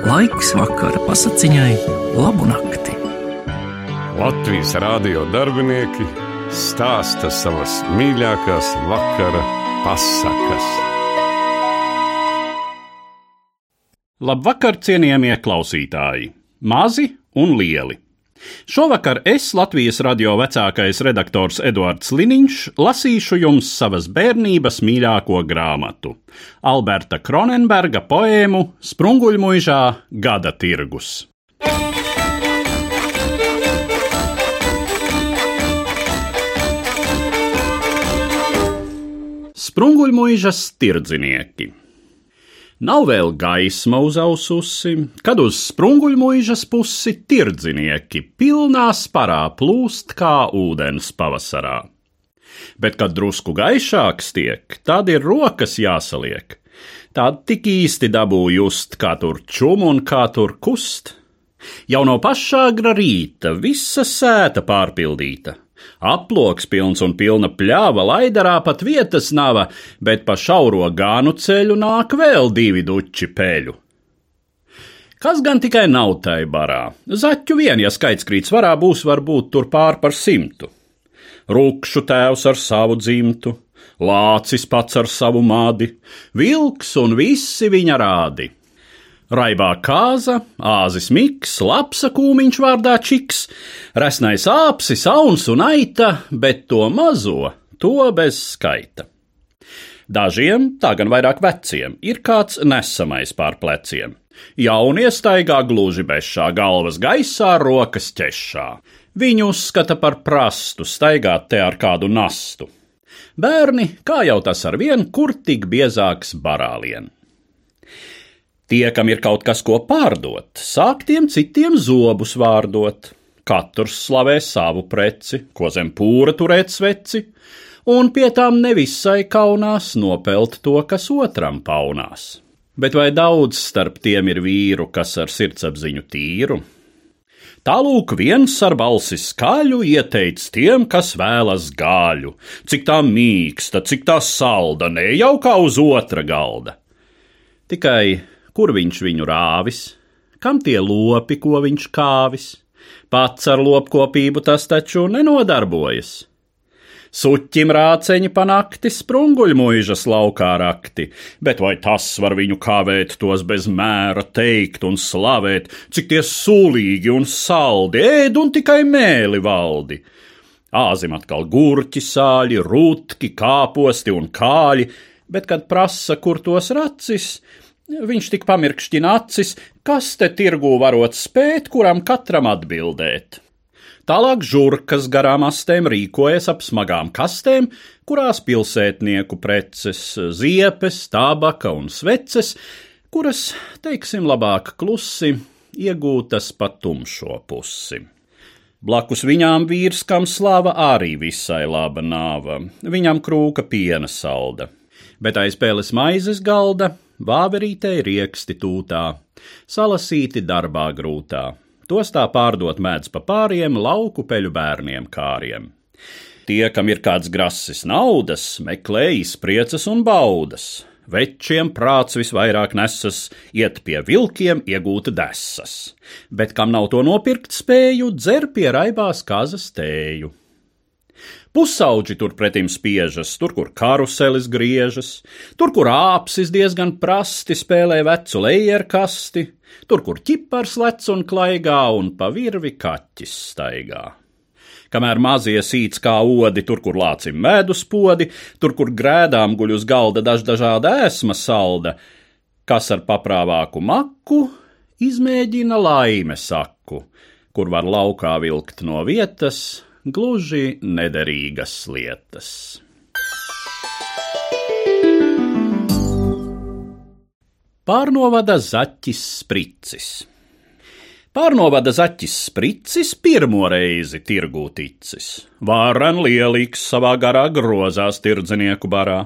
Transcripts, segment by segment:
Laiks vakara pasakiņai, labu nakti. Latvijas rādio darbinieki stāsta savas mīļākās vakara pasakas. Labvakar, cienījamie klausītāji! Mazi un lieli! Šovakar es, Latvijas radio vecākais redaktors Eduards Liniņš, lasīšu jums savas bērnības mīļāko grāmatu - Alberta Kronenberga poēmu Sprunguļmuižā Gada tirgus. Sprunguļmuižas tirdznieki. Nav vēl gaisma uzaususi, kad uz sprunguļmuižas pusi tirdznieki pilnā sparā plūst kā ūdens pavasarā. Bet, kad drusku gaišāks tiek, tad ir rokas jāsaliek. Tāda tik īsti dabū just, kā tur čum un kā tur kust. Jau no pašā agra rīta visa sēta pārpildīta, Aploks pilns un pilna pļāva, laidarā pat vietas nav, bet pa šauro gānu ceļu nāk vēl divi duči peļu. Kas gan tikai nav tai barā? Zaķu vien, ja skaits krīt svarā, būs varbūt tur pār par simtu. Rūkšu tēvs ar savu dzimtu, lācis pats ar savu mādi, vilks un visi viņa rādi. Raibā kāza, āzis miks, lapsa kūmiņš vārdā čiks, resnais āpsis, auns un aita, bet to mazo, to bez skaita. Dažiem, tā gan vairāk veciem, ir kāds nesamais pār pleciem. Jaunie staigā gluži bešā, galvas gaisā, rokas ķešā. Viņu uzskata par prastu staigāt te ar kādu nastu. Bērni, kā jau tas ar vien, kur tik biezāks barālien. Tie, kam ir kaut kas ko pārdot, sāk tiem citiem zobus vārdot. Katrs slavē savu preci, ko zem pūra turēt sveci, un pie tām nevisai kaunās nopelt to, kas otram paunās. Bet vai daudz starp tiem ir vīru, kas ar sirdsapziņu tīru? Tālūk viens ar balsi skaļu ieteic tiem, kas vēlas gāļu, cik tā mīksta, cik tā salda, ne jau kā uz otra galda. Tikai kur viņš viņu rāvis, kam tie lopi, ko viņš kāvis. Pats ar lopkopību tas taču nenodarbojas. Suķim rāceņi panakti, sprunguļmuižas laukā rakti, bet vai tas var viņu kavēt tos bez mēra teikt un slavēt, cik tie sūlīgi un saldi, ēd un tikai mēli valdi? Āzim atkal gurķi sāļi, rutki, kāposti un kāļi, bet, kad prasa, kur tos racis, Viņš tik pamirkšķina acis, kas te tirgū varot spēt, kuram katram atbildēt. Tālāk žurkas garām astēm rīkojas ap smagām kastēm, kurās pilsētnieku preces, ziepes, tabaka un sveces, kuras, teiksim, labāk klusi, iegūtas pa tumšo pusi. Blakus viņām vīrs, kam slāva arī visai laba nāva, viņam krūka piena salda, bet aiz pēles maizes galda Vāverītei rieksti tūtā, salasīti darbā grūtā, tos tā pārdot mēdz pa pāriem lauku peļu bērniem kāriem. Tie, kam ir kāds grasis naudas, meklē izpriecas un baudas, večiem prāts visvairāk nesas, iet pie vilkiem iegūta desas, bet kam nav to nopirkt spēju, dzer pie raibās kazas tēju. Pusauģi turpretim spiežas, tur, kur karuselis griežas, tur, kur āpsis diezgan prasti spēlē vecu lejerkasti, tur, kur ķipars lec un klaigā un pa virvi kaķis staigā. Kamēr mazie sīc kā odi, tur, kur lācim medus podi, tur, kur grēdām guļ uz galda dažāda ēsma salda, kas ar paprāvāku maku izmēģina laime saku, kur var laukā vilkt no vietas, gluži nederīgas lietas. Pārnovada zaķis spricis. Pārnovada zaķis spricis pirmo reizi tirgū ticis. Vāran lielīgs savā garā grozās tirdzinieku barā.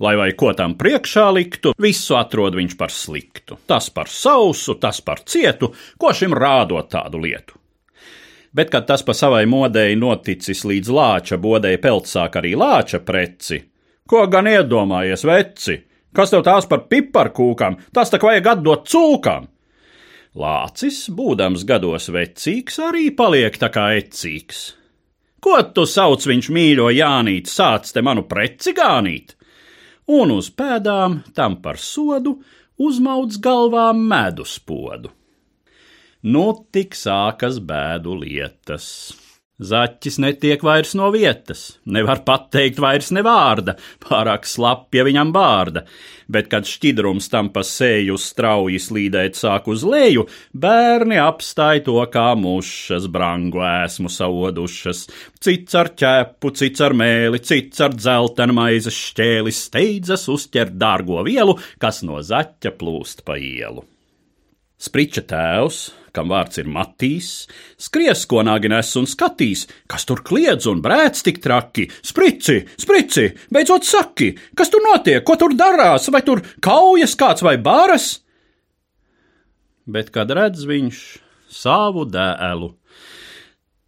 Lai vai ko tam priekšā liktu, visu atrod viņš par sliktu. Tas par sausu, tas par cietu, ko šim rādot tādu lietu bet kad tas pa savai modei noticis līdz lāča bodei peltsāk arī lāča preci, ko gan iedomājies veci, kas tev tās par piparkūkām, tas tak vajag atdot cūkām. Lācis, būdams gados vecīgs, arī paliek tā kā ecīgs. Ko tu sauc viņš mīļo Jānīt, sāc te manu preci gānīt? Un uz pēdām tam par sodu uzmauc galvā medus podu. Nu tik sākas bēdu lietas. Zaķis netiek vairs no vietas, nevar pateikt vairs ne vārda, pārāk slapja viņam bārda, bet, kad šķidrums tam pa seju strauji slīdēt sāk uz leju, bērni apstāj to kā mušas, brangu esmu saudušas, cits ar ķepu, cits ar mēli, cits ar dzeltenu maizes šķēli steidzas uzķert dārgo vielu, kas no zaķa plūst pa ielu. Spriča tēvs, kam vārds ir Matīs, skries, ko nāgi nes un skatīs, kas tur kliedz un brēc tik traki. Sprici, sprici, beidzot saki, kas tur notiek, ko tur darās, vai tur kaujas kāds vai bāras? Bet kad redz viņš savu dēlu,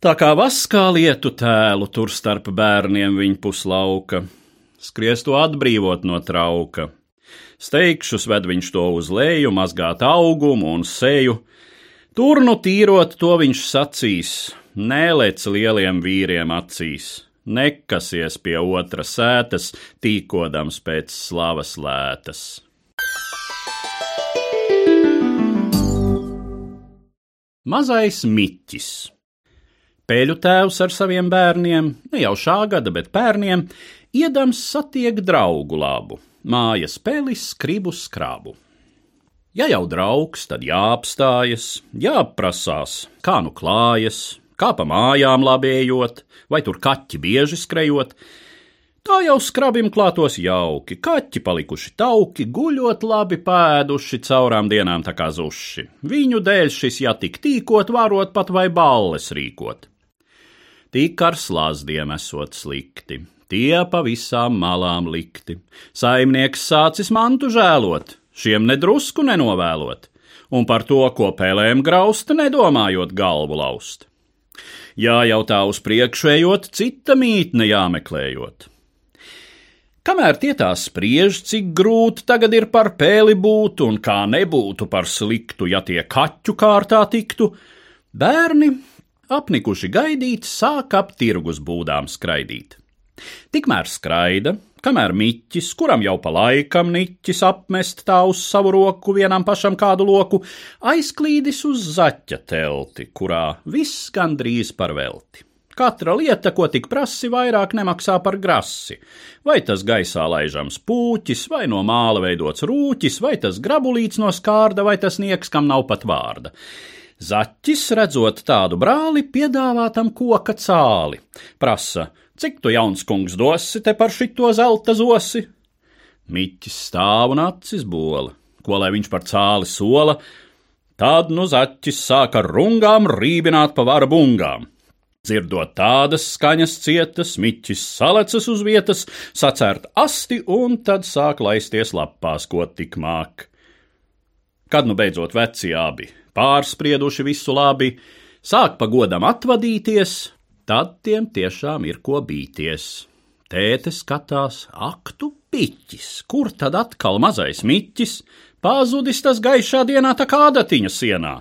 tā kā vaskā lietu tēlu tur starp bērniem viņa puslauka, skries to atbrīvot no trauka. Steigšus ved viņš to uz leju, mazgāt augumu un seju, Tur nu tīrot to viņš sacīs, nelec lieliem vīriem acīs, nekasies pie otra sētas, tīkodams pēc slavas lētas. Mazais miķis. Pēļu tēvs ar saviem bērniem, ne jau šā gada, bet pērniem, iedams satiek draugu labu, mājas pelis skribu skrabu. Ja jau draugs, tad jāapstājas, jāprasās, kā nu klājas, kā pa mājām labējot, vai tur kaķi bieži skrejot. Tā jau skrabim klātos jauki, kaķi palikuši tauki, guļot labi pēduši caurām dienām tā kā zuši. Viņu dēļ šis jātik tīkot, varot pat vai balles rīkot. Tik ar slazdiem esot slikti, tie pa visām malām likti. Saimnieks sācis mantu žēlot, šiem nedrusku nenovēlot, un par to, ko pēlēm grausta, nedomājot galvu laust. Jājautā uz priekšējot, cita mītne jāmeklējot. Kamēr tie tā spriež, cik grūti tagad ir par pēli būt, un kā nebūtu par sliktu, ja tie kaķu kārtā tiktu, bērni, apnikuši gaidīt, sāk ap tirgus būdām skraidīt. Tikmēr skraida, kamēr miķis, kuram jau pa laikam niķis apmest tā uz savu roku vienam pašam kādu loku, aizklīdis uz zaķa telti, kurā viss gandrīz par velti. Katra lieta, ko tik prasi, vairāk nemaksā par grasi. Vai tas gaisā laižams pūķis, vai no māla veidots rūķis, vai tas grabulīts no skārda, vai tas nieks, kam nav pat vārda. Zaķis, redzot tādu brāli, piedāvā tam koka cāli. Prasa, Cik tu jauns kungs dosi te par šito zelta zosi? Miķis stāv un acis bola, ko lai viņš par cāli sola, tad nu zaķis sāka rungām rībināt pa vara bungām. Dzirdot tādas skaņas cietas, miķis salecas uz vietas, sacērt asti un tad sāk laisties lapās, ko tik māk. Kad nu beidzot veci abi, pārsprieduši visu labi, sāk pagodam atvadīties, tad tiem tiešām ir ko bīties. Tēte skatās, aktu piķis, kur tad atkal mazais miķis, pazudis tas gaišā dienā tā kā adatiņa sienā.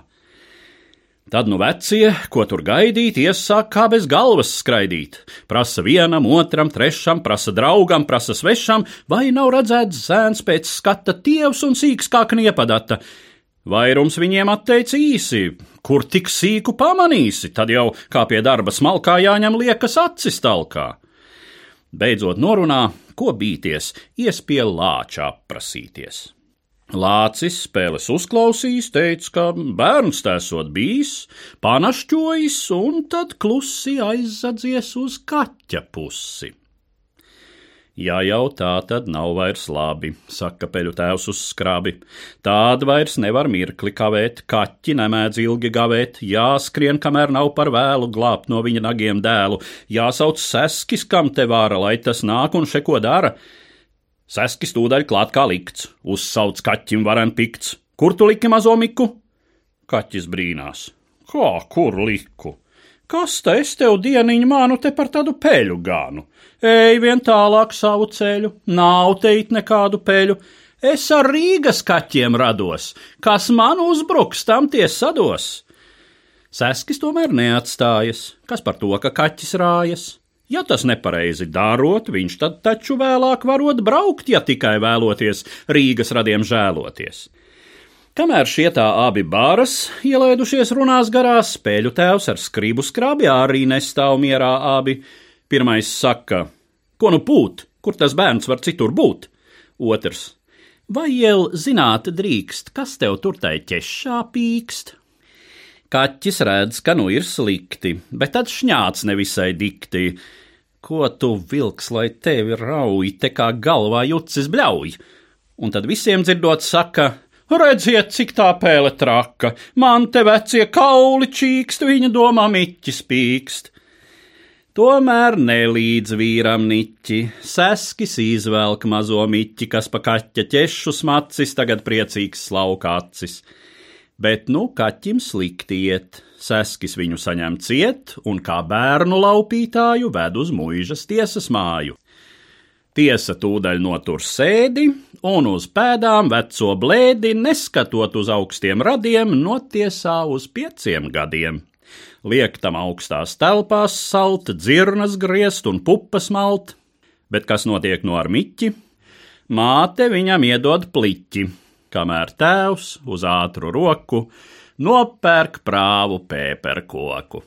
Tad nu vecie, ko tur gaidīt, iesāk kā bez galvas skraidīt. Prasa vienam, otram, trešam, prasa draugam, prasa svešam, vai nav redzēts zēns pēc skata tievs un sīks kā kniepadata. Vairums viņiem atteica īsi, kur tik sīku pamanīsi, tad jau kā pie darba smalkā jāņem liekas acis talkā. Beidzot norunā, ko bīties, ies pie lāča aprasīties. Lācis spēles uzklausījis, teica, ka bērns tēsot bijis, panašķojis un tad klusi aizzadzies uz kaķa pusi. Ja jau tā tad nav vairs labi, saka peļu tēvs uz skrabi. Tāda vairs nevar mirkli kavēt, kaķi nemēdz ilgi gavēt, jāskrien, kamēr nav par vēlu glābt no viņa nagiem dēlu, jāsauc seskis, kam te vāra, lai tas nāk un šeko dara. Seskis tūdaļ klāt kā likts, uzsauc kaķim varen pikts. Kur tu liki mazo miku? Kaķis brīnās. Kā kur liku? Kas te es tev dieniņu mānu te par tādu peļu gānu? Ej vien tālāk savu ceļu, nav teit nekādu peļu, Es ar Rīgas kaķiem rados, kas man uzbruks, tam tie sados. Seskis tomēr neatstājas, kas par to, ka kaķis rājas. Ja tas nepareizi darot, viņš tad taču vēlāk varot braukt, ja tikai vēloties Rīgas radiem žēloties. Kamēr šie tā abi bāras ielaidušies runās garās, spēļu tēvs ar skribu skrābjā arī nestāv mierā abi. Pirmais saka, ko nu pūt, kur tas bērns var citur būt? Otrs, vai jau zināt drīkst, kas tev tur tai ķešā pīkst? Kaķis redz, ka nu ir slikti, bet tad šņāts nevisai dikti. Ko tu vilks, lai tevi rauj, te kā galvā jucis bļauj? Un tad visiem dzirdot saka: Redziet, cik tā pēle traka, man te vecie kauli čīkst, viņa domā miķis pīkst. Tomēr nelīdz vīram niķi, seskis izvelk mazo miķi, kas pa kaķa ķešu smacis, tagad priecīgs slaukācis bet nu kaķim slikti iet. Seskis viņu saņem ciet un kā bērnu laupītāju ved uz mūžas tiesas māju. Tiesa tūdaļ notur sēdi un uz pēdām veco blēdi, neskatot uz augstiem radiem, notiesā uz pieciem gadiem. Liek tam augstās telpās salt, dzirnas griezt un pupas malt, bet kas notiek no ar miķi? Māte viņam iedod pliķi, kamēr tēvs uz ātru roku nopērk prāvu pēperkoku.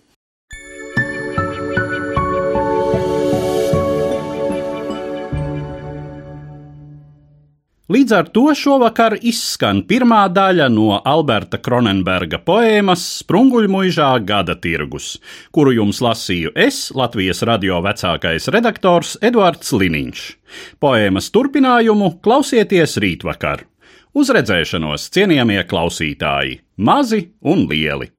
Līdz ar to šovakar izskan pirmā daļa no Alberta Kronenberga poēmas Sprunguļmuižā gada tirgus, kuru jums lasīju es, Latvijas radio vecākais redaktors Eduards Liniņš. Poēmas turpinājumu klausieties rītvakar! Uz redzēšanos, cienījamie klausītāji, mazi un lieli!